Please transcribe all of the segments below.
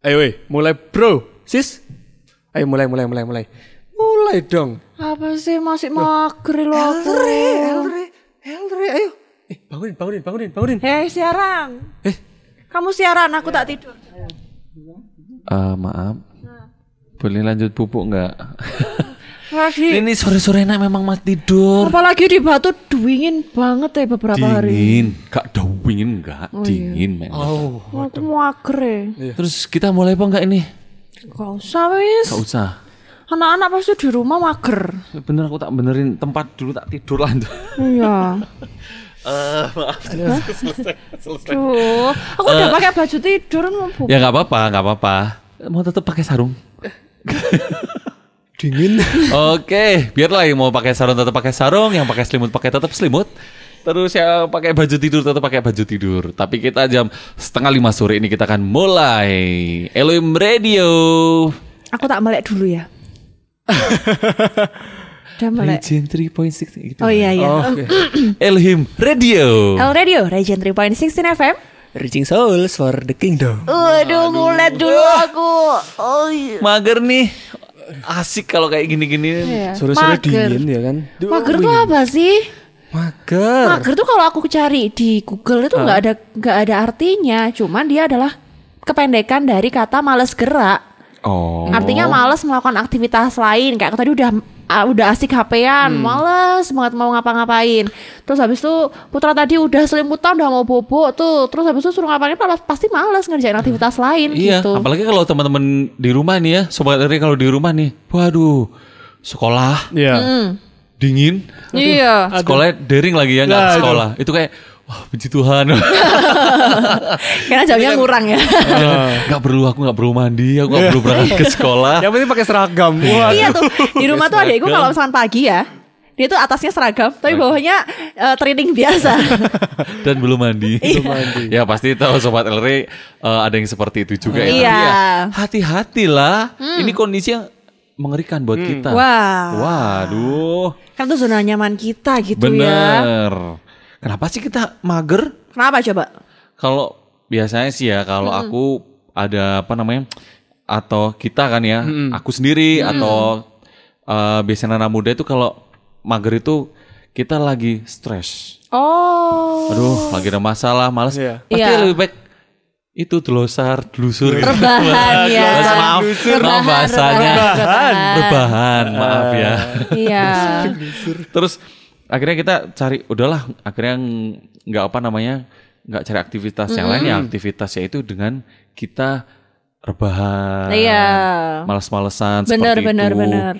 Ayo weh, mulai bro. Sis. Ayo mulai, mulai, mulai, mulai. Mulai dong. Apa sih masih mager lo aku? Elre, Elre, Elre, ayo. Eh, bangunin, bangunin, bangunin, bangunin. Hei siaran. Eh, Kamu siaran, aku tak tidur. Eh, maaf. Boleh lanjut pupuk nggak? Lagi, Ini sore-sore enak memang mas tidur. apalagi di Batu dingin banget ya beberapa hari. Dingin, gak dingin enggak, dingin memang. oh, Aku mager ya. Terus kita mulai apa enggak ini? Gak usah wis. Gak usah. Anak-anak pasti di rumah mager. Bener aku tak benerin tempat dulu tak tidur lanjut. Iya. Eh, maaf. Tuh, aku udah pakai baju tidur mau bu- Ya nggak apa-apa, nggak apa-apa. Mau tetap pakai sarung. dingin. Oke, biarlah yang mau pakai sarung tetap pakai sarung, yang pakai selimut pakai tetap selimut. Terus yang pakai baju tidur tetap pakai baju tidur. Tapi kita jam setengah lima sore ini kita akan mulai Elohim Radio. Aku tak melek dulu ya. Udah melek. Region 3.6 gitu. Oh iya iya. Oke. Elohim Radio. L Radio, Region 3.16 FM. Reaching souls for the kingdom. Waduh, ngulet dulu aku. Oh iya. Mager nih. Asik kalau kayak gini-gini. Iya. Sore-sore dingin ya kan. Duh, Mager tuh apa sih? Mager. Mager tuh kalau aku cari di Google itu nggak ada nggak ada artinya. Cuman dia adalah kependekan dari kata males gerak. Oh. Artinya males melakukan aktivitas lain. Kayak aku tadi udah ah, udah asik HP-an, Hmm. males banget mau ngapa-ngapain. Terus habis itu Putra tadi udah selimutan udah mau bobok tuh. Terus habis itu suruh ngapain pasti males ngerjain aktivitas lain Iya, gitu. apalagi kalau teman-teman di rumah nih ya, sobat Eri kalau di rumah nih, waduh, sekolah Iya. dingin, Iya. sekolah daring lagi ya nggak Nah, sekolah, itu kayak wah puji Tuhan, Karena jamnya kurang ya. nggak perlu aku nggak perlu mandi, aku nggak perlu berangkat ke sekolah. Yang penting pakai seragam. Wah. iya tuh. Di rumah tuh adekku kalau misalkan pagi ya, dia tuh atasnya seragam, tapi bawahnya eh, training biasa. dan belum mandi. Iya. ya pasti tahu sobat Elre eh, ada yang seperti itu juga ya. Iya. Ya, Hati-hatilah, ini kondisi yang mengerikan buat kita. Wah. Waduh, Kan tuh zona nyaman kita gitu ya. bener. Kenapa sih kita mager? Kenapa coba? Kalau biasanya sih ya kalau aku ada apa namanya atau kita kan ya, aku sendiri atau eh, biasanya anak muda itu kalau mager itu kita lagi stres. Oh. Aduh, lagi ada masalah, males. Iya. Pasti Iya. lebih baik itu telusar, telusur. gitu. Rebahan ya. Mas, maaf, maaf bahasanya. Rebahan. Rebahan, maaf ya. Iya. Terus akhirnya kita cari udahlah akhirnya ng- nggak apa namanya nggak cari aktivitas yang lain ya aktivitasnya itu dengan kita rebahan Iya. malas-malesan Benar seperti benar itu benar.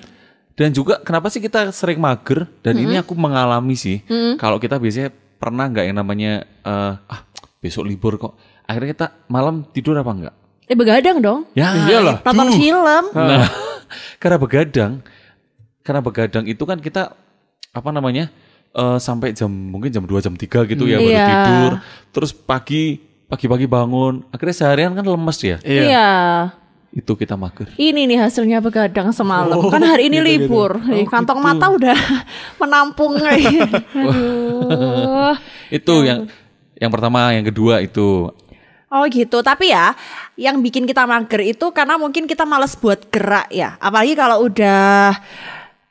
dan juga kenapa sih kita sering mager dan ini aku mengalami sih kalau kita biasanya pernah nggak yang namanya eh, ah besok libur kok akhirnya kita malam tidur apa enggak Eh begadang dong. ya Iyalah. Nonton film. Nah, karena begadang, karena begadang itu kan kita apa namanya eh, sampai jam mungkin jam 2 jam 3 gitu ya baru Iya. tidur. Terus pagi pagi-pagi bangun, akhirnya seharian kan lemes ya. Iya. Itu kita mager. Ini nih hasilnya begadang semalam. Oh, kan hari ini gitu, gitu. libur. Nih, kantong mata udah menampung. Aduh. Itu yang yang pertama, yang kedua itu. Oh gitu, tapi ya yang bikin kita mager itu karena mungkin kita males buat gerak ya. Apalagi kalau udah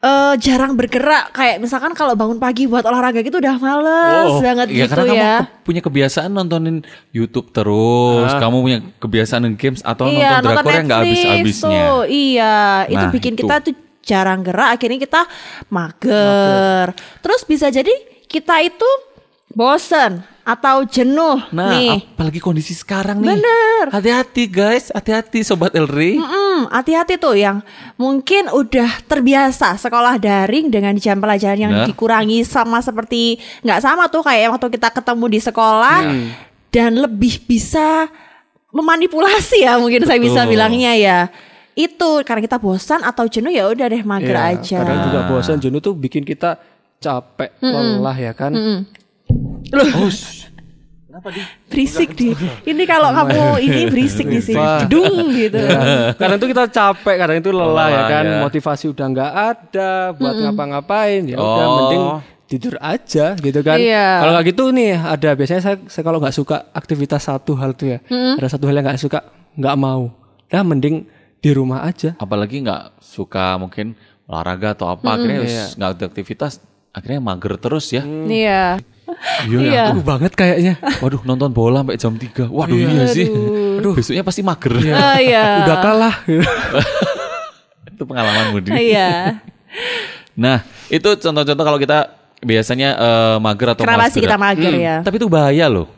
eh, jarang bergerak, kayak misalkan kalau bangun pagi buat olahraga gitu udah males banget ya gitu karena ya. kamu ke- punya kebiasaan nontonin YouTube terus, kamu punya kebiasaan nonton games atau iya, nonton drakor yang nggak habis-habisnya. tuh, Iya, itu Nah, bikin itu. kita tuh jarang gerak, akhirnya kita mager. Terus bisa jadi kita itu bosen atau jenuh Nah, nih. apalagi kondisi sekarang nih. Bener. Hati-hati guys, hati-hati sobat Elri. Mm, hati-hati tuh yang mungkin udah terbiasa sekolah daring dengan jam pelajaran yang Benar. dikurangi sama seperti nggak sama tuh kayak waktu kita ketemu di sekolah dan lebih bisa memanipulasi ya mungkin saya bisa Betul. bilangnya ya itu karena kita bosan atau jenuh ya udah deh mager Iya, aja Kadang juga bosan jenuh tuh bikin kita capek, lelah ya kan. berisik di ini kalau kamu ini berisik di sini Wah. gedung gitu Ya, kadang tuh kita capek, kadang itu lelah, Lelah, ya kan. ya. Motivasi udah nggak ada buat ngapa-ngapain. Ya udah Oh. mending tidur aja gitu kan. Iya. Kalau nggak gitu nih ada biasanya saya, saya kalau nggak suka aktivitas satu hal tuh ya. Ada satu hal yang nggak suka, nggak mau Nah mending di rumah aja. apalagi nggak suka mungkin olahraga atau apa akhirnya wis nggak ada aktivitas akhirnya mager terus ya Iya. Iya Iya. aku banget kayaknya. waduh nonton bola sampai jam 3 waduh iya, sih Aduh. besoknya pasti mager Oh iya. Udah kalah. itu pengalaman Budi Iya. nah itu contoh-contoh kalau kita biasanya eh, mager atau Kenapa sih kita mager ya? tapi itu bahaya loh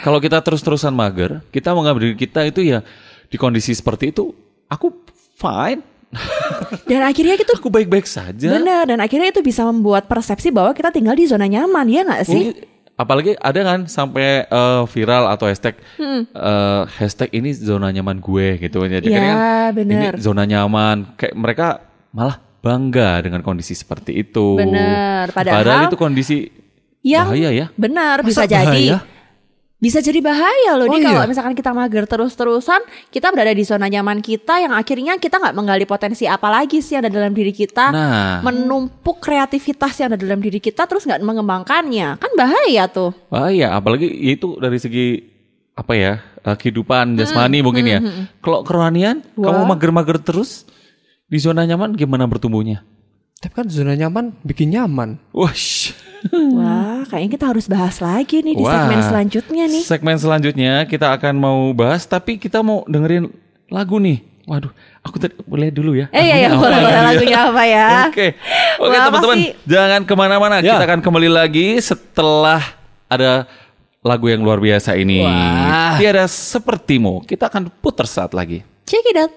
kalau kita terus-terusan mager kita menganggap diri kita itu ya di kondisi seperti itu aku fine Dan akhirnya itu aku baik-baik saja benar dan akhirnya itu bisa membuat persepsi bahwa kita tinggal di zona nyaman ya nggak sih? Mungkin- apalagi ada kan sampai eh, viral atau hashtag Hmm. eh, hashtag ini zona nyaman gue gitu jadi Ya, kan bener. ini zona nyaman kayak mereka malah bangga dengan kondisi seperti itu Bener, padahal itu kondisi Yang bahaya ya benar bisa Masa jadi bahaya? Bisa jadi bahaya loh Oh, nih kalau iya? misalkan kita mager terus-terusan kita berada di zona nyaman kita yang akhirnya kita nggak menggali potensi apa lagi sih yang ada dalam diri kita nah. menumpuk kreativitas yang ada dalam diri kita terus nggak mengembangkannya. Kan bahaya tuh. Bahaya apalagi itu dari segi apa ya eh, kehidupan jasmani mungkin ya. kalau kerohanian kamu mager-mager terus di zona nyaman gimana bertumbuhnya Tapi kan zona nyaman bikin nyaman. wah wah kayaknya kita harus bahas lagi nih di Wah. segmen selanjutnya nih Segmen selanjutnya kita akan mau bahas, tapi kita mau dengerin lagu nih. Waduh, aku tadi boleh dulu ya. eh iya iya boleh boleh lagunya apa ya Oke, oke teman-teman, jangan ke mana-mana. Ya. Kita akan kembali lagi setelah ada lagu yang luar biasa ini. Wah. Tiada sepertimu. Kita akan putar saat lagi. check it out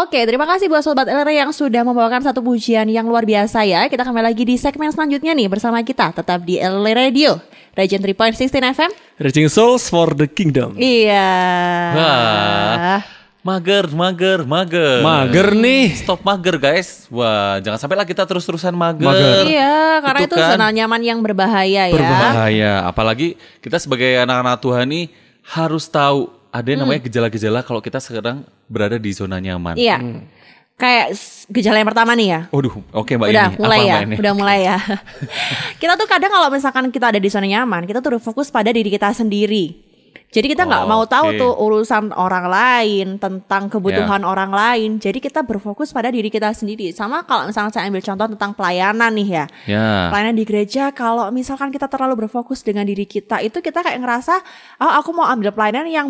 Oke, terima kasih buat Sobat LR yang sudah membawakan satu pujian yang luar biasa ya. Kita kembali lagi di segmen selanjutnya nih bersama kita. Tetap di LR Radio, Region 3.16 FM. Reaching souls for the kingdom. Iya. Wah. Mager, mager, mager. Mager nih. Stop mager guys. Wah, jangan sampai lah kita terus-terusan mager. Mager. Iya, karena itu, Itu kan zona nyaman yang berbahaya ya. Berbahaya. Apalagi kita sebagai anak-anak Tuhan nih harus tahu ada yang namanya gejala-gejala kalau kita sekarang berada di zona nyaman. Iya. Kayak s- gejala yang pertama nih ya. Waduh, oke Mbak udah ini. mulai Apa ya, Mbak ini? udah mulai ya. kita tuh kadang kalau misalkan kita ada di zona nyaman, kita tuh fokus pada diri kita sendiri. Jadi kita nggak Oh, mau tahu oke. tuh urusan orang lain tentang kebutuhan orang lain. Jadi kita berfokus pada diri kita sendiri. Sama kalau misalnya saya ambil contoh tentang pelayanan nih ya. Ya. Pelayanan di gereja kalau misalkan kita terlalu berfokus dengan diri kita itu kita kayak ngerasa oh aku mau ambil pelayanan yang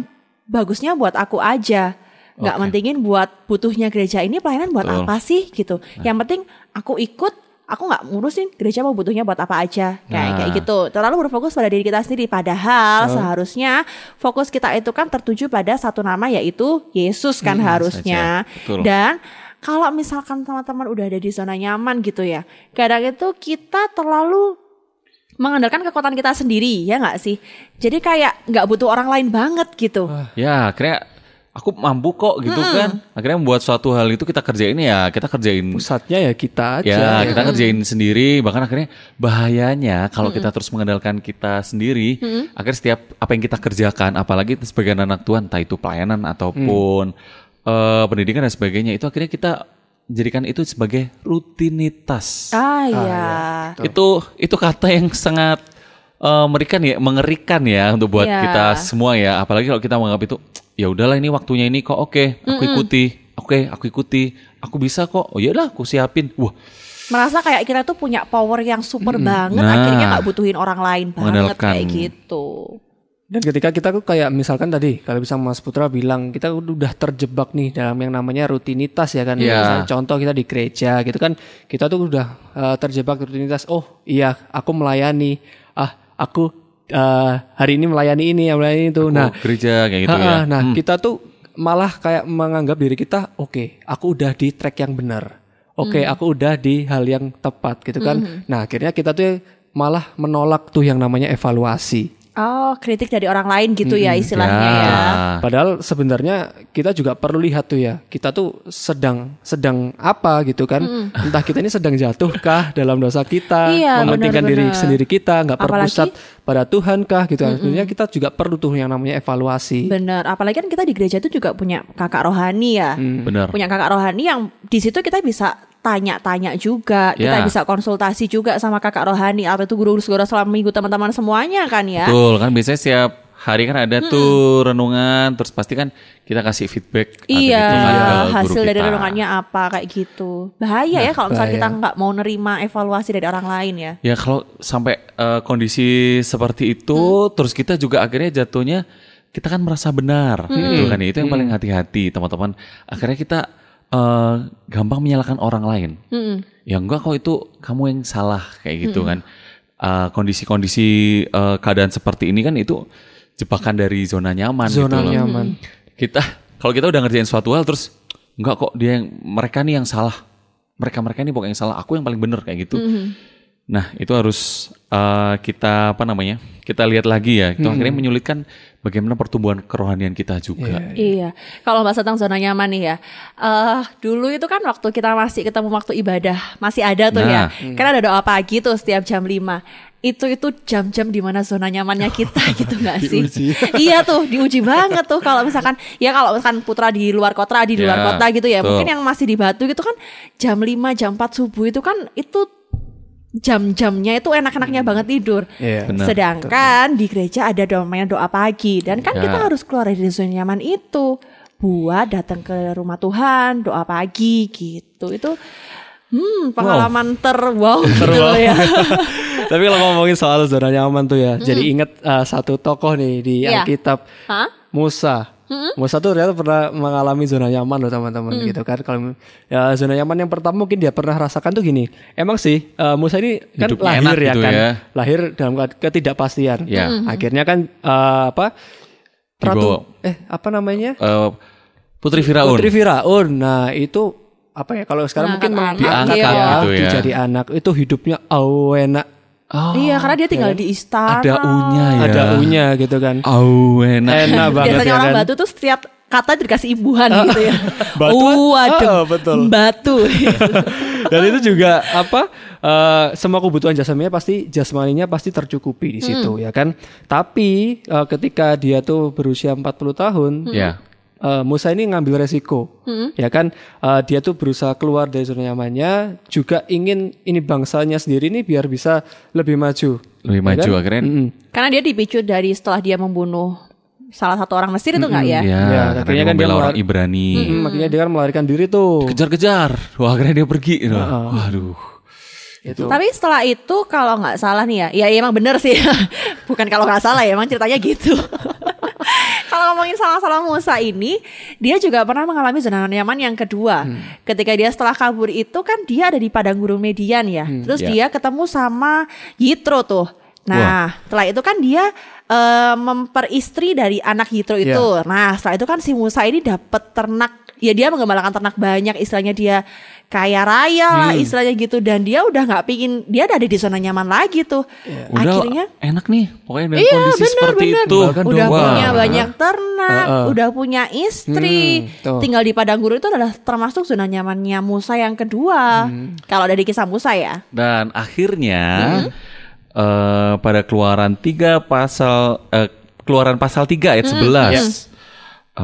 bagusnya buat aku aja. nggak Oke. mentingin buat butuhnya gereja ini pelayanan buat Betul. apa sih gitu. Yang penting aku ikut, aku nggak ngurusin gereja mau butuhnya buat apa aja. Kayak Nah. kayak gitu. Terlalu berfokus pada diri kita sendiri padahal seharusnya fokus kita itu kan tertuju pada satu nama yaitu Yesus kan harusnya. saja. Betul. Dan kalau misalkan teman-teman udah ada di zona nyaman gitu ya, kadang itu kita terlalu mengandalkan kekuatan kita sendiri ya nggak sih? Jadi kayak nggak butuh orang lain banget gitu. Ya, akhirnya aku mampu kok gitu kan. Akhirnya membuat suatu hal itu kita kerjain ya, kita kerjain Pusatnya ya kita aja. Ya, kita kerjain sendiri. Bahkan akhirnya bahayanya kalau kita terus mengandalkan kita sendiri, akhirnya setiap apa yang kita kerjakan, apalagi sebagai anak Tuhan, entah itu pelayanan ataupun eh, pendidikan dan sebagainya, itu akhirnya kita jadikan itu sebagai rutinitas. Ah ya. Itu itu kata yang sangat eh, mengerikan ya, mengerikan ya untuk buat Iya. kita semua ya. Apalagi kalau kita menganggap itu ya udahlah ini waktunya ini kok oke, aku ikuti. Oke, aku ikuti. Aku bisa kok. Oh iyalah, aku siapin. Wah, Merasa kayak kita tuh punya power yang super banget, Nah. akhirnya nggak butuhin orang lain banget kayak gitu. Dan ketika kita tuh kayak misalkan tadi kalau bisa Mas Putra bilang kita udah terjebak nih dalam yang namanya rutinitas ya kan. Iya. Misalnya contoh kita di gereja gitu kan kita tuh udah eh, terjebak rutinitas. Oh iya aku melayani. Ah aku eh, hari ini melayani ini, melayani itu. nah gereja kayak gitu Ha-ha, ya. Nah, kita tuh malah kayak menganggap diri kita, oke, aku udah di track yang benar. Oke, aku udah di hal yang tepat gitu kan. Nah, akhirnya kita tuh malah menolak tuh yang namanya evaluasi. Oh, kritik dari orang lain gitu ya istilahnya Ya. ya. Padahal sebenarnya kita juga perlu lihat tuh ya, kita tuh sedang sedang apa gitu kan? Entah kita ini sedang jatuhkah dalam dosa kita, Iya, mementingkan diri sendiri kita, nggak Apalagi- berpusat pada Tuhan kah gitu kan? Sebenarnya kita juga perlu tuh yang namanya evaluasi. Bener, apalagi kan kita di gereja itu juga punya kakak rohani ya. Benar. Punya kakak rohani yang di situ kita bisa tanya-tanya juga, kita Ya. bisa konsultasi juga sama kakak rohani atau itu guru-guru selama minggu teman-teman semuanya kan ya. Betul kan biasanya setiap hari kan ada tuh renungan terus pasti kan kita kasih feedback Iya, gitu guru hasil dari kita. renungannya apa kayak gitu. Bahaya ya kalau misalnya kita nggak mau nerima evaluasi dari orang lain ya. Ya kalau sampai eh, kondisi seperti itu terus kita juga akhirnya jatuhnya kita kan merasa benar gitu kan ya. itu yang paling hati-hati teman-teman akhirnya kita eh, gampang menyalahkan orang lain. Mm-mm. ya enggak kok itu kamu yang salah kayak gitu kan. Eh, kondisi-kondisi eh, keadaan seperti ini kan itu jebakan dari zona nyaman Zona gitu loh. nyaman. kita kalau kita udah ngerjain suatu hal terus enggak kok dia yang mereka nih yang salah. Mereka mereka ini pokoknya yang salah aku yang paling bener kayak gitu. Nah itu harus eh, kita apa namanya kita lihat lagi ya. Itu akhirnya menyulitkan bagaimana pertumbuhan kerohanian kita juga? Iya, kalau bahas tentang zona nyaman nih ya, eh dulu itu kan waktu kita masih ketemu waktu ibadah masih ada tuh ya, Nah. kan ada doa pagi tuh setiap jam 5 itu itu jam-jam di mana zona nyamannya kita gitu nggak sih? iya tuh diuji banget tuh. Kalau misalkan ya kalau misalkan putra di luar kota di luar Ya, kota gitu ya, betul. mungkin yang masih di Batu gitu kan jam 5 jam 4 subuh itu kan itu jam-jamnya itu enak-enaknya banget tidur. Iya. Benar. Sedangkan di gereja ada namanya doa pagi dan kan Ya. kita harus keluar dari zona nyaman itu buat datang ke rumah Tuhan, doa pagi gitu. Itu hmm pengalaman ter wow gitu loh ya. Tapi kalau ngomongin soal zona nyaman tuh ya, jadi inget uh, satu tokoh nih di Iya. Alkitab, Hah? Musa. Musa tuh ternyata pernah mengalami zona nyaman loh teman-teman gitu kan. Kalau ya zona nyaman yang pertama mungkin dia pernah rasakan tuh gini. Emang sih uh, Musa ini kan Hidupnya lahir ya gitu kan, ya. lahir dalam ketidakpastian. Ya. Akhirnya kan uh, apa? Dibawa. Ratu eh apa namanya? Eh, Putri Firaun Putri Firaun. Nah, itu apa ya kalau sekarang mungkin mengangkat anak. ya, Diangkat gitu ya. jadi anak itu hidupnya enak Oh, iya karena dia tinggal di istana. ada unya ya ada unya gitu kan Oh, enak. enak banget Biasanya ya orang kan batu tuh setiap kata dikasih imbuhan gitu ya. Batu? Oh, betul. Batu. dan itu juga apa eh, semua kebutuhan jasmaninya pasti jasmaninya pasti tercukupi di situ ya kan tapi eh, ketika dia tuh berusia 40 tahun Ya. Eh, Musa ini ngambil resiko ya kan Eh, dia tuh berusaha keluar dari zona nyamannya juga ingin ini bangsanya sendiri ini biar bisa lebih maju Lebih maju kan? akhirnya. Mm-mm. Karena dia dipicu dari setelah dia membunuh salah satu orang Mesir itu enggak ya? Ya, Ya, karena akhirnya dia kan dia orang Ibrani. Mm, makanya dia kan melarikan diri tuh Kejar-kejar. Wah, akhirnya dia pergi. gitu. Waduh. Itu Tapi setelah itu kalau nggak salah nih ya, ya emang bener sih. Bukan kalau nggak salah ya, emang ceritanya gitu. kalau ngomongin salah-salah Musa ini, dia juga pernah mengalami zona nyaman yang kedua. Ketika dia setelah kabur itu kan dia ada di padang gurun Median ya. Terus ya. dia ketemu sama Yitro tuh. Nah, setelah itu kan dia eh, memperistri dari anak Yitro itu. Nah, setelah itu kan si Musa ini dapat ternak. Ya dia mengembalakan ternak banyak, istilahnya dia kaya raya lah, istilahnya gitu. Dan dia udah nggak pingin, dia udah ada di zona nyaman lagi tuh. Udah Akhirnya enak nih. Pokoknya dengan Iya kondisi benar seperti benar. itu. Udah Wah. punya banyak ternak, Heeh. udah punya istri, Hmm, tuh. tinggal di padang gurun itu adalah termasuk zona nyamannya Musa yang kedua. Hmm. Kalau dari kisah Musa ya. Dan akhirnya eh, pada keluaran 3 pasal eh, keluaran pasal 3 ayat 11. eh,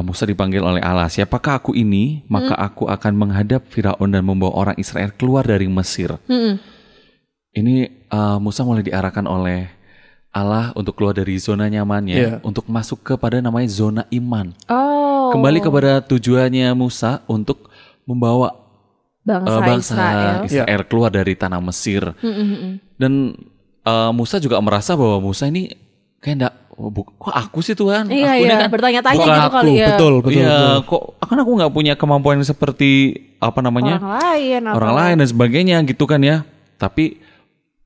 Musa dipanggil oleh Allah, "Siapakah aku ini? Maka aku akan menghadap Firaun dan membawa orang Israel keluar dari Mesir." Mm-mm. Ini eh, Musa mulai diarahkan oleh Allah untuk keluar dari zona nyamannya Iya. untuk masuk kepada namanya zona iman. Oh. Kembali kepada tujuannya Musa untuk membawa bangsa, eh, bangsa Israel. Israel keluar dari tanah Mesir. Mm-mm-mm. Dan eh, Musa juga merasa bahwa Musa ini kayak enggak oh, bu- kok aku sih Tuhan? Iya, aku iya, kan bertanya-tanya gitu aku. kali ya. betul betul. Iya, betul. kok kan aku nggak punya kemampuan seperti apa namanya? Orang lain orang lain dan sebagainya gitu kan ya. Tapi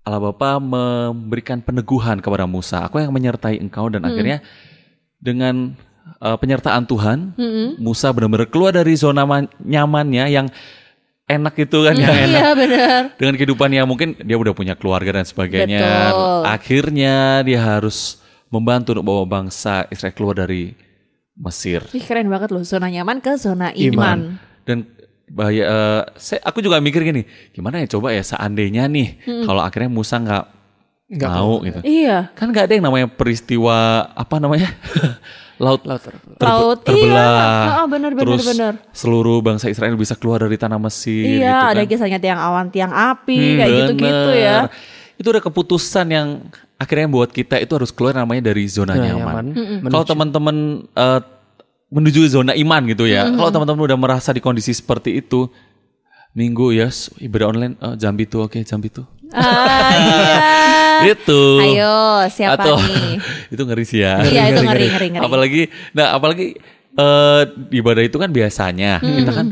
Allah Bapa memberikan peneguhan kepada Musa. Aku yang menyertai engkau dan akhirnya dengan uh, penyertaan Tuhan, Musa benar-benar keluar dari zona man- nyamannya yang enak itu kan yang enak Iya benar. dengan kehidupan yang mungkin dia udah punya keluarga dan sebagainya. Betul. Akhirnya dia harus membantu untuk bawa bangsa Israel keluar dari Mesir Ih keren banget loh zona nyaman ke zona iman. dan bahaya eh, saya aku juga mikir gini gimana ya coba ya seandainya nih kalau akhirnya Musa nggak Nggak mau gitu Iya. kan nggak ada yang namanya peristiwa apa namanya laut Laut ter- terbe- Laut, terbelah iya. Oh, bener, bener, terus bener. seluruh bangsa Israel bisa keluar dari tanah Mesir Iya, gitu ada kan. kisahnya tiang awan, tiang api, Hmm, kayak gitu-gitu ya. bener. itu udah keputusan yang akhirnya buat kita itu harus keluar namanya dari zona Zona nyaman, nyaman. kalau teman-teman eh, menuju zona iman gitu ya kalau teman-teman udah merasa di kondisi seperti itu minggu ya s- ibadah online eh, jambi tuh oke jambi tuh Ah, iya. itu Ayo, siapa atau nih? itu ngeri sih ya Iya, itu ngeri, ngeri, ngeri. apalagi nah apalagi eh ibadah itu kan biasanya kita kan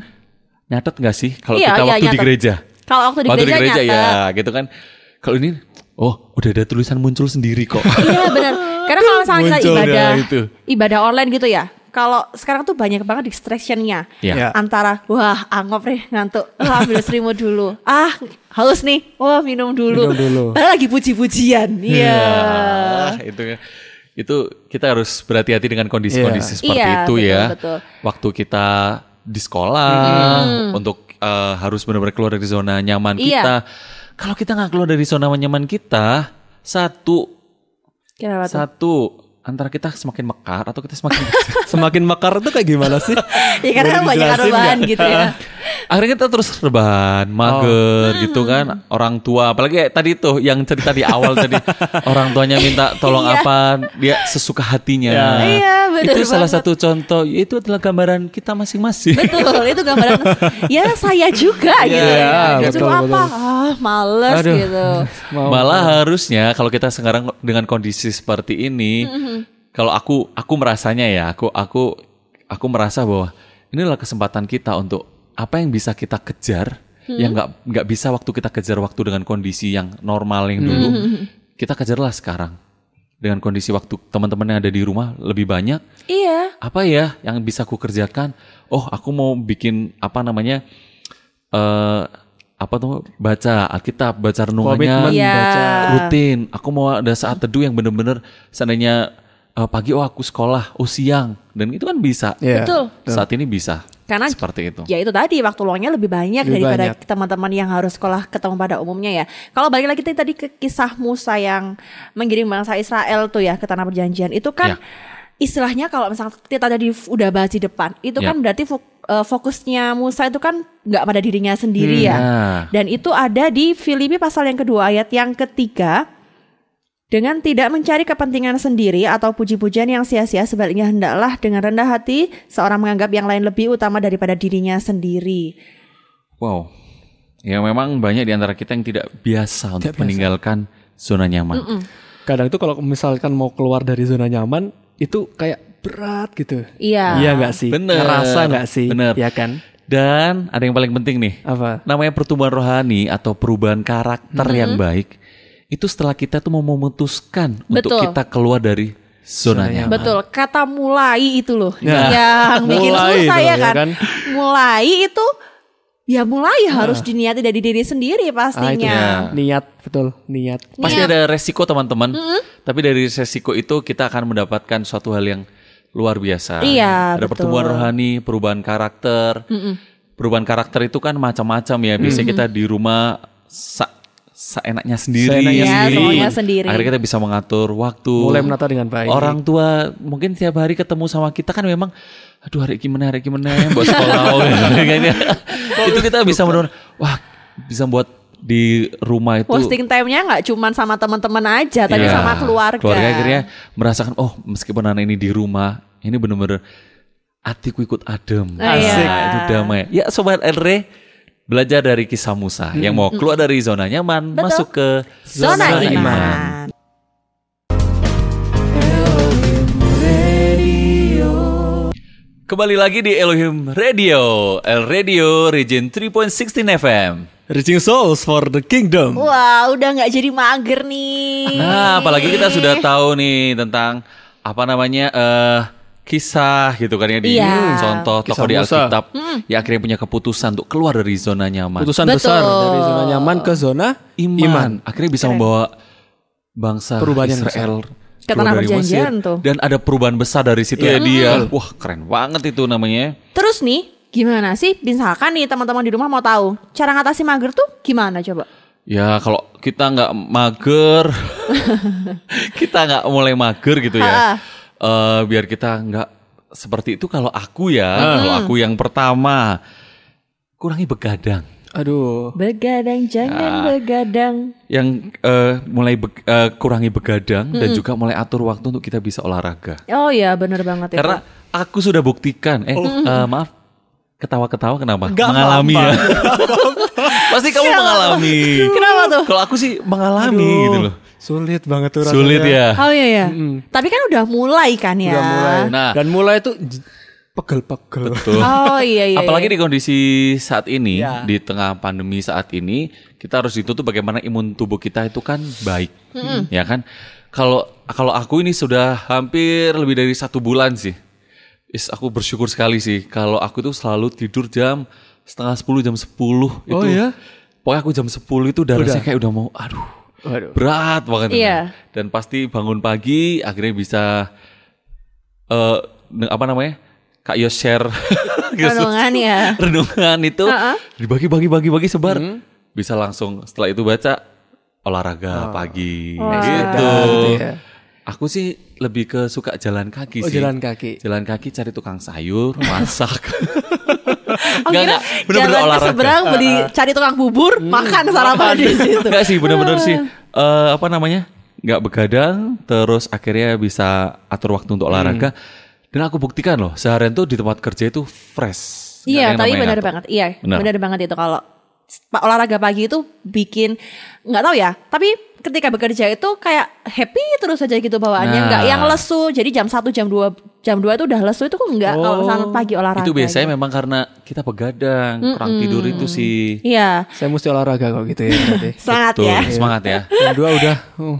nyatet nggak sih kalau Iya, kita iya, waktu di nyatet. gereja Kalau waktu di gereja, ya nyatet. gitu kan kalau ini oh udah ada tulisan muncul sendiri kok Iya benar. Karena kalau misalnya kita ibadah, ya itu. ibadah online gitu ya. Kalau sekarang tuh banyak banget distractionnya. Ya. Ya. Antara wah angop nih ngantuk, wah ambil selimut dulu. Ah haus nih, wah minum dulu. Minum dulu. Padahal lagi puji-pujian. Iya. Ah, itu kan itu kita harus berhati-hati dengan kondisi-kondisi Iya. seperti Iya, itu betul, ya. betul. Waktu kita di sekolah untuk eh, harus benar-benar keluar dari zona nyaman Iya. kita. Kalau kita nggak keluar dari zona nyaman kita, satu Kenapa tuh? satu antara kita semakin mekar atau kita semakin Semakin mekar itu kayak gimana sih? Ya karena banyak nggak? gitu ya. akhirnya kita terus rebahan, mager Hmm. gitu kan. Orang tua apalagi tadi tuh yang cerita di awal tadi orang tuanya minta tolong Iya. apa, dia sesuka hatinya. Iya, bener Itu salah banget. satu contoh, itu adalah gambaran kita masing-masing. Betul, itu gambaran ya saya juga gitu. Iya, Disuruh betul, apa? betul. Ah, males Aduh. gitu. Mau- Malah harusnya kalau kita sekarang dengan kondisi seperti ini, Mm-hmm. kalau aku aku merasanya ya, aku aku aku merasa bahwa inilah kesempatan kita untuk apa yang bisa kita kejar, Mm-hmm. yang nggak nggak bisa waktu kita kejar waktu dengan kondisi yang normal yang dulu, Mm-hmm. kita kejarlah sekarang dengan kondisi waktu teman-teman yang ada di rumah lebih banyak. Iya. Apa ya yang bisa aku kerjakan? Oh, aku mau bikin apa namanya? eh apa tuh baca Alkitab, baca renungannya Komitmen Iya. baca. rutin. Aku mau ada saat teduh yang bener-bener seandainya eh, pagi oh aku sekolah, oh siang dan itu kan bisa. Iya. Betul. Saat ini bisa. Karena seperti itu. Ya itu tadi waktu luangnya lebih banyak Lebih daripada teman-teman yang harus sekolah ketemu pada umumnya ya. Kalau balik lagi tadi ke kisah Musa yang mengirim bangsa Israel tuh ya ke tanah perjanjian itu kan Ya. istilahnya kalau misalnya kita tadi udah bahas di depan itu Ya. kan berarti eh, fokusnya Musa itu kan nggak pada dirinya sendiri ya. Nah, Dan itu ada di Filipi pasal yang kedua ayat yang ketiga. Dengan tidak mencari kepentingan sendiri atau puji-pujian yang sia-sia sebaliknya hendaklah dengan rendah hati seorang menganggap yang lain lebih utama daripada dirinya sendiri. wow. Ya memang banyak di antara kita yang tidak biasa untuk biasa. meninggalkan zona nyaman. Kadang itu kalau misalkan mau keluar dari zona nyaman itu kayak berat gitu. Iya. Iya nggak sih? Bener. Ngerasa nggak sih? Bener. Ya kan? Dan ada yang paling penting nih. Apa? Namanya pertumbuhan rohani atau perubahan karakter yang baik. Itu setelah kita tuh mau memutuskan untuk Betul. kita keluar dari zona nyaman. Betul, kata mulai itu loh Nah, yang bikin mulai susah itu ya kan. kan? Mulai itu ya mulai harus diniati dari diri sendiri Ah, itu pastinya. ya. niat betul niat. Pasti Niat. ada resiko teman-teman. Tapi dari resiko itu kita akan mendapatkan suatu hal yang luar biasa. Iya, Ada betul. pertumbuhan rohani, perubahan karakter. Perubahan karakter itu kan macam-macam ya. Biasanya kita di rumah seenaknya sendiri. Seenaknya Ya, semuanya sendiri. Akhirnya kita bisa mengatur waktu. Mulai menata dengan baik. Orang tua mungkin tiap hari ketemu sama kita kan memang aduh hari gimana hari gimana buat sekolah oh, kayaknya itu kita bisa benar wah bisa buat di rumah itu Posting time-nya nggak cuma sama teman-teman aja, tapi Iya. sama keluarga. Keluarga akhirnya merasakan oh meskipun anak ini di rumah ini bener-bener hatiku ikut adem. Ah, iya. Asik, itu damai. Ya sobat LR belajar dari kisah Musa hmm. yang mau keluar dari zona nyaman Betul. masuk ke zona, zona iman. iman. Kembali lagi di Elohim Radio, El Radio Region 3.16 FM. Reaching souls for the kingdom. Wah, wow, udah nggak jadi mager nih. Nah, apalagi kita sudah tahu nih tentang apa namanya eh uh, kisah gitu kan ya di Iya. contoh tokoh di. Alkitab yang akhirnya punya keputusan untuk keluar dari zona nyaman. Putusan Betul. besar dari zona nyaman ke zona iman. iman. Akhirnya bisa membawa bangsa Perubahan Israel Ke keluar tanah dari perjanjian Mesir. tuh. Dan ada perubahan besar dari situ ya dia. Wah, keren banget itu namanya. Terus nih, gimana sih? Misalkan nih teman-teman di rumah mau tahu cara ngatasi mager tuh gimana coba? Ya kalau kita nggak mager, kita nggak mulai mager gitu ya. Eh, biar kita nggak seperti itu. Kalau aku ya, kalau aku yang pertama kurangi begadang. Aduh. Begadang jangan begadang. Yang eh, mulai be- eh, kurangi begadang dan juga mulai atur waktu untuk kita bisa olahraga. Oh iya, bener banget ya. Karena aku sudah buktikan. Eh, eh, maaf. Ketawa-ketawa kenapa? Nggak mengalami ya. Pasti kamu mengalami. Kenapa tuh? Kalau aku sih mengalami Aduh, gitu loh. Sulit banget tuh rasanya. Sulit ya. Oh iya ya. Tapi kan udah mulai kan ya. Udah mulai. Nah. Dan mulai tuh j- pegel-pegel. Betul. Oh iya iya. Apalagi iya. di kondisi saat ini, Ya. di tengah pandemi saat ini, kita harus ditutup bagaimana imun tubuh kita itu kan baik, ya kan? Kalau kalau aku ini sudah hampir lebih dari satu bulan sih, Is, aku bersyukur sekali sih. Kalau aku tuh selalu tidur jam setengah sepuluh, jam sepuluh Oh, itu. ya? Pokoknya aku jam sepuluh itu udah, Udah. rasanya kayak udah mau, aduh, Waduh. berat banget. Iya. Dan pasti bangun pagi akhirnya bisa eh ne- apa namanya? Kak Yos share Renungan ya. renungan itu Ha-ha. dibagi-bagi bagi-bagi sebar. Bisa langsung setelah itu baca olahraga pagi Wah. gitu. Gitu ya. Aku sih lebih ke suka jalan kaki Oh, sih. jalan kaki. Jalan kaki cari tukang sayur, masak. Kira. Bener-bener jalan ke seberang beli cari tukang bubur, makan sarapan di situ. Enggak sih, bener-bener sih eh, apa namanya? nggak begadang, terus akhirnya bisa atur waktu untuk olahraga. Dan aku buktikan loh, seharian tuh di tempat kerja itu fresh. Ada Iya, tapi benar banget. Iya, Benar. banget itu kalau olahraga pagi itu bikin nggak tahu ya, tapi ketika bekerja itu kayak happy terus aja gitu bawaannya, Nah. nggak yang lesu. Jadi jam 1 jam 2 jam 2 itu udah lesu itu kok enggak kalau misalnya pagi olahraga. Itu biasanya gitu. memang karena kita begadang, kurang tidur itu sih. Iya, Saya mesti olahraga kok gitu ya berarti. semangat ya. semangat ya. Yang dua udah. uh.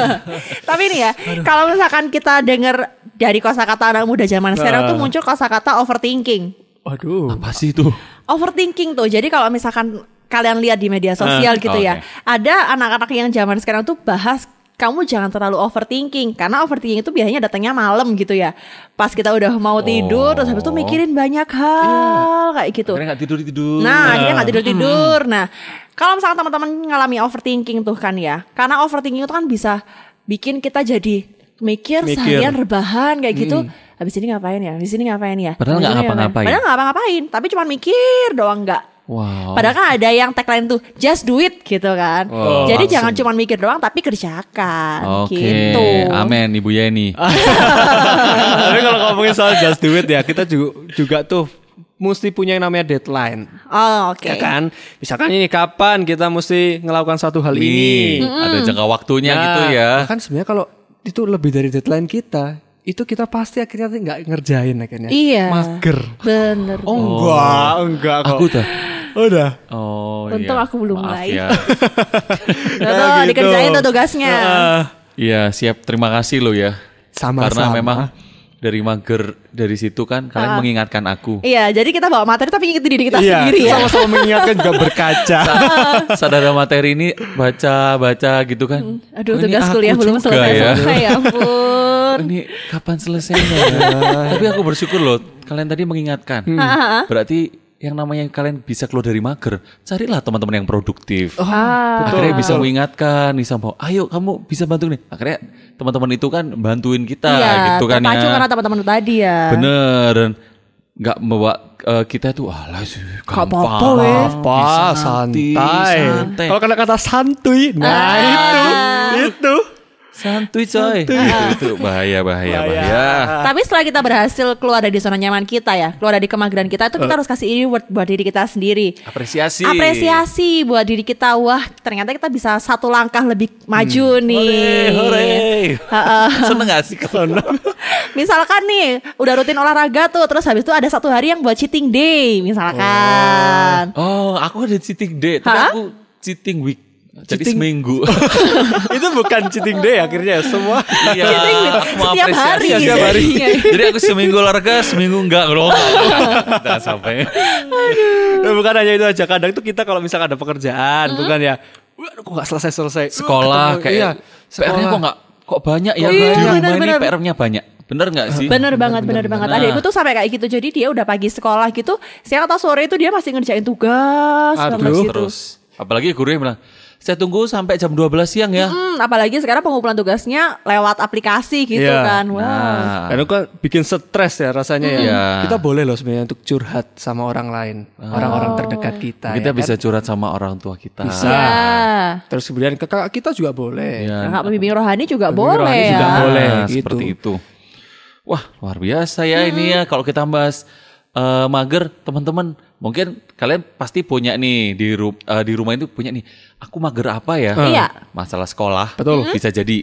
Tapi ini ya, kalau misalkan kita dengar dari kosakata anak muda zaman sekarang tuh muncul kosakata overthinking. Waduh. Apa sih itu? Overthinking tuh. Jadi kalau misalkan kalian lihat di media sosial gitu ya, oke. ada anak-anak yang zaman sekarang tuh bahas kamu jangan terlalu overthinking karena overthinking itu biasanya datangnya malam gitu ya. Pas kita udah mau tidur terus habis itu mikirin banyak hal kayak gitu. Akhirnya nggak tidur tidur. Nah, akhirnya nggak tidur tidur. Nah, kalau misalnya teman-teman ngalami overthinking tuh kan ya, karena overthinking itu kan bisa bikin kita jadi mikir, Mikir. seharian rebahan kayak gitu. Habis ini ngapain ya? Habis ini ngapain ya? Padahal nggak ngapa-ngapain. Padahal nggak ngapa-ngapain, tapi cuma mikir doang nggak. Wow. Padahal kan ada yang tagline tuh just do it gitu kan. Oh, Jadi langsung. jangan cuma mikir doang tapi kerjakan Oke, gitu. amin Ibu Yeni. Tapi kalau ngomongin soal just do it ya, kita juga, juga tuh mesti punya yang namanya deadline. Oh, oke. Ya kan? Misalkan ini kapan kita mesti melakukan satu hal ini. Ada jangka waktunya Nah, gitu ya. Bahkan sebenarnya kalau itu lebih dari deadline kita, itu kita pasti akhirnya nggak ngerjain akhirnya. Iya. Mager. Bener. Oh, enggak, enggak kok. Aku tuh. Udah. Oh Untung iya. aku belum Maaf mulai. ya. Tuh, tuh, gitu. dikerjain tuh tugasnya. Ah, Iya, siap. Terima kasih lo ya. Sama-sama. Karena memang dari mager dari situ kan kalian mengingatkan aku. Iya, jadi kita bawa materi tapi ngikutin diri kita iya, sendiri ya. sama-sama mengingatkan juga berkaca. Sadar materi ini baca baca gitu kan. Aduh, Oh, tugas kuliah belum juga selesai ya. selesai ya ampun. Ini kapan selesainya? Tapi aku bersyukur loh kalian tadi mengingatkan. Hmm. Berarti yang namanya kalian bisa keluar dari mager, carilah teman-teman yang produktif. Ah, Akhirnya bisa mengingatkan, bisa mau, ayo kamu bisa bantu nih. Akhirnya teman-teman itu kan bantuin kita iya, gitu kan ya. karena teman-teman itu tadi ya. Bener. Nggak membawa eh, kita tuh alah sih gampang. Apa, Bisa nanti, santai. santai. Kalau kata kata santuy, nah Ah. itu, itu. Santuy coy. Itu, itu bahaya bahaya bahaya. Tapi setelah kita berhasil keluar dari zona nyaman kita ya, keluar dari kemageran kita itu kita harus kasih reward buat diri kita sendiri. Apresiasi. Apresiasi buat diri kita. Wah, ternyata kita bisa satu langkah lebih maju nih. Hore. Ha-ha. Seneng gak sih kalau Misalkan nih, udah rutin olahraga tuh, terus habis itu ada satu hari yang buat cheating day, misalkan. Oh, aku ada cheating day, tapi aku cheating week. Jadi Cheating- seminggu. itu bukan cheating day akhirnya semua. iya, aku setiap apresiasi. hari. setiap hari. Iya. Jadi aku seminggu olahraga, seminggu enggak loh. Udah sampai. Nah, bukan hanya itu aja. Kadang tuh kita kalau misalkan ada pekerjaan, tuh kan ya, waduh kok nggak selesai selesai. Sekolah Ketemu, kayak iya, PR-nya kok enggak kok banyak ya Iya, di rumah ini. PR-nya banyak. Bener nggak sih? Bener banget, bener, banget. Nah. Adikku tuh sampai kayak gitu. Jadi dia udah pagi sekolah gitu, siang atau sore itu dia masih ngerjain tugas Aduh, gitu. Terus apalagi gurunya bilang, "Saya tunggu sampai jam 12 siang ya." Hmm, apalagi sekarang pengumpulan tugasnya lewat aplikasi gitu Iya. kan. Wow. Nah, Dan itu kan bikin stres ya rasanya ya. Iya. Kita boleh loh sebenarnya untuk curhat sama orang lain, orang-orang terdekat kita. kita ya bisa kan? curhat sama orang tua kita. Bisa. Ya. Terus kemudian ke kakak kita juga boleh. Iya. Kakak pembimbing rohani juga Pembimbing boleh rohani ya. juga boleh. Nah, gitu. seperti itu. Wah, luar biasa ya ini ya kalau kita bahas eh, mager, teman-teman. Mungkin kalian pasti punya nih di ru- eh, di rumah itu punya nih. Aku mager apa ya? Iya. Masalah sekolah. Betul. Bisa jadi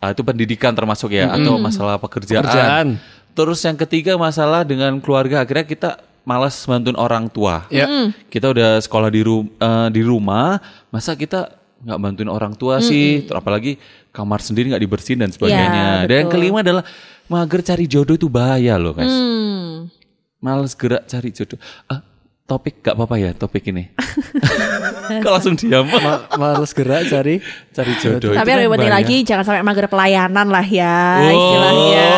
eh, itu pendidikan termasuk ya atau masalah pekerjaan. Pekerjaan. Terus yang ketiga masalah dengan keluarga. Akhirnya kita malas bantuin orang tua. Ya. Kita udah sekolah di ru- eh, di rumah, masa kita nggak bantuin orang tua sih? Terus apalagi kamar sendiri nggak dibersihin dan sebagainya. Ya, dan yang kelima adalah mager cari jodoh itu bahaya loh, guys. Hmm. Males gerak cari jodoh. Ah, topik gak apa-apa ya topik ini. Kok langsung diam? Ma- males gerak cari cari jodoh. Tapi yang kan lebih penting lagi jangan sampai mager pelayanan lah ya Oh, istilahnya.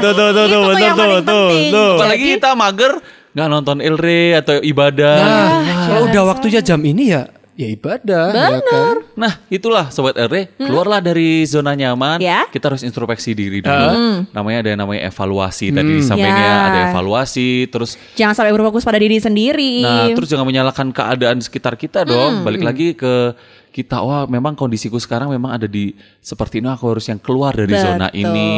tuh, tuh, tuh, Itu tuh, yang betul, paling tuh, tuh, penting. tuh. Apalagi kita mager nggak nonton Ilre atau ibadah. Nah, kalau udah waktunya jam ini ya, ya ibadah. ya kan? Nah, itulah sobat RE, keluarlah dari zona nyaman. Ya. Kita harus introspeksi diri dulu. Namanya ada yang namanya evaluasi. Tadi disampaikan Ya. ada evaluasi, terus Jangan sampai berfokus pada diri sendiri. nah, terus jangan menyalahkan keadaan sekitar kita dong. Balik lagi ke kita, wah memang kondisiku sekarang memang ada di seperti ini aku harus yang keluar dari zona Betul. ini.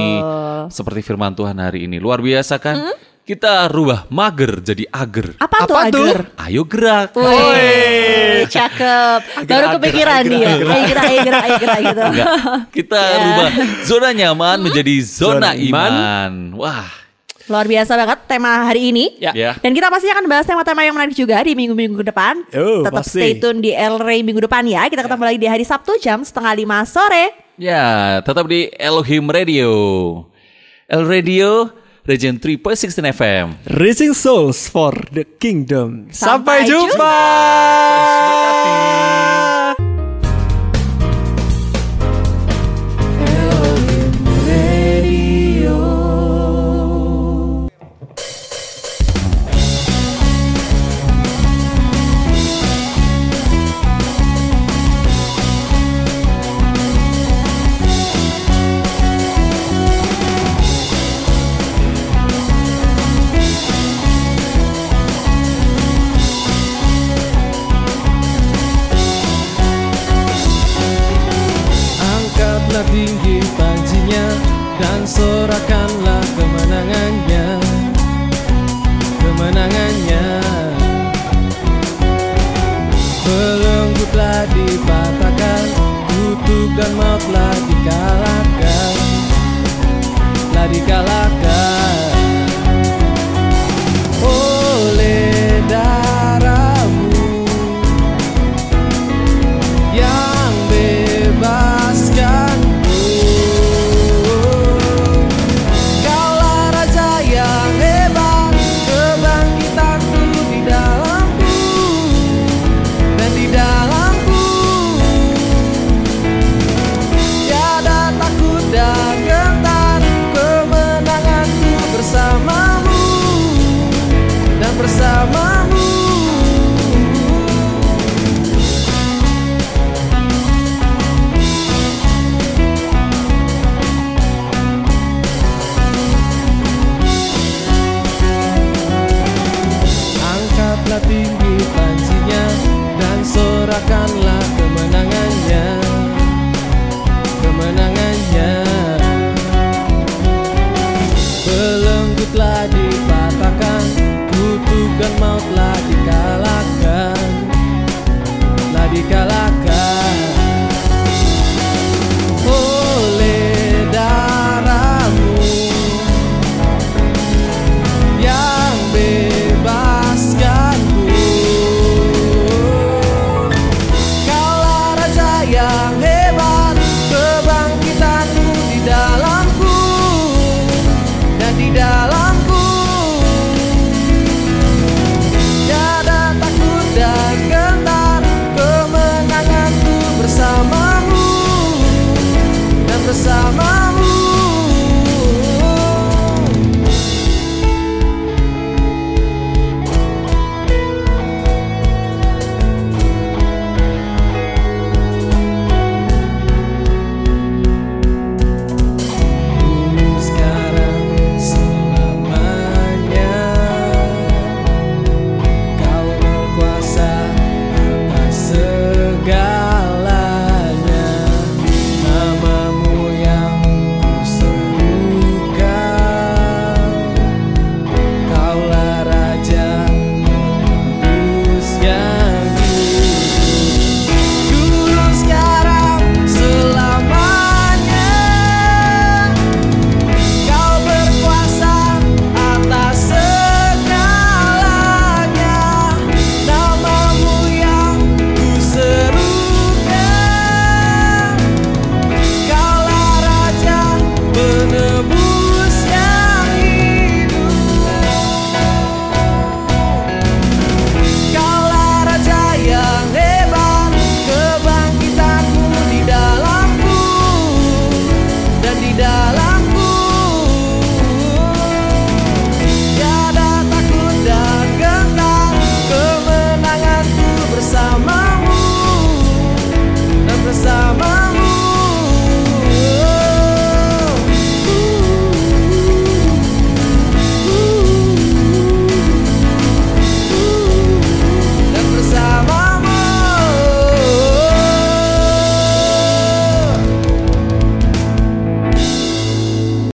Seperti firman Tuhan hari ini. Luar biasa kan? Kita rubah mager jadi ager. apa, tuh Apa tuh? agar? Ayo gerak. Woi, cakep. Baru kepikiran dia. Ayo gerak, ayo gerak, ayo gerak gitu. Enggak. Kita Ya. rubah zona nyaman menjadi zona, Zona iman. iman. Wah, Luar biasa banget tema hari ini. Ya. Ya. Dan kita pasti akan bahas tema-tema yang menarik juga di minggu-minggu ke depan. Oh, Tetap pasti. stay tune di El Rey minggu depan ya. Kita ketemu lagi di hari Sabtu jam setengah lima sore. ya tetap di Elohim Radio. El Radio, Region 3.16 FM. Reaching souls for the kingdom. Sampai Sampai, jumpa. Angkatlah sorakanlah kemenangannya. Kemenangannya. Belenggu telah dipatahkan Kutuk dan maut telah dikalahkan Telah dikalahkan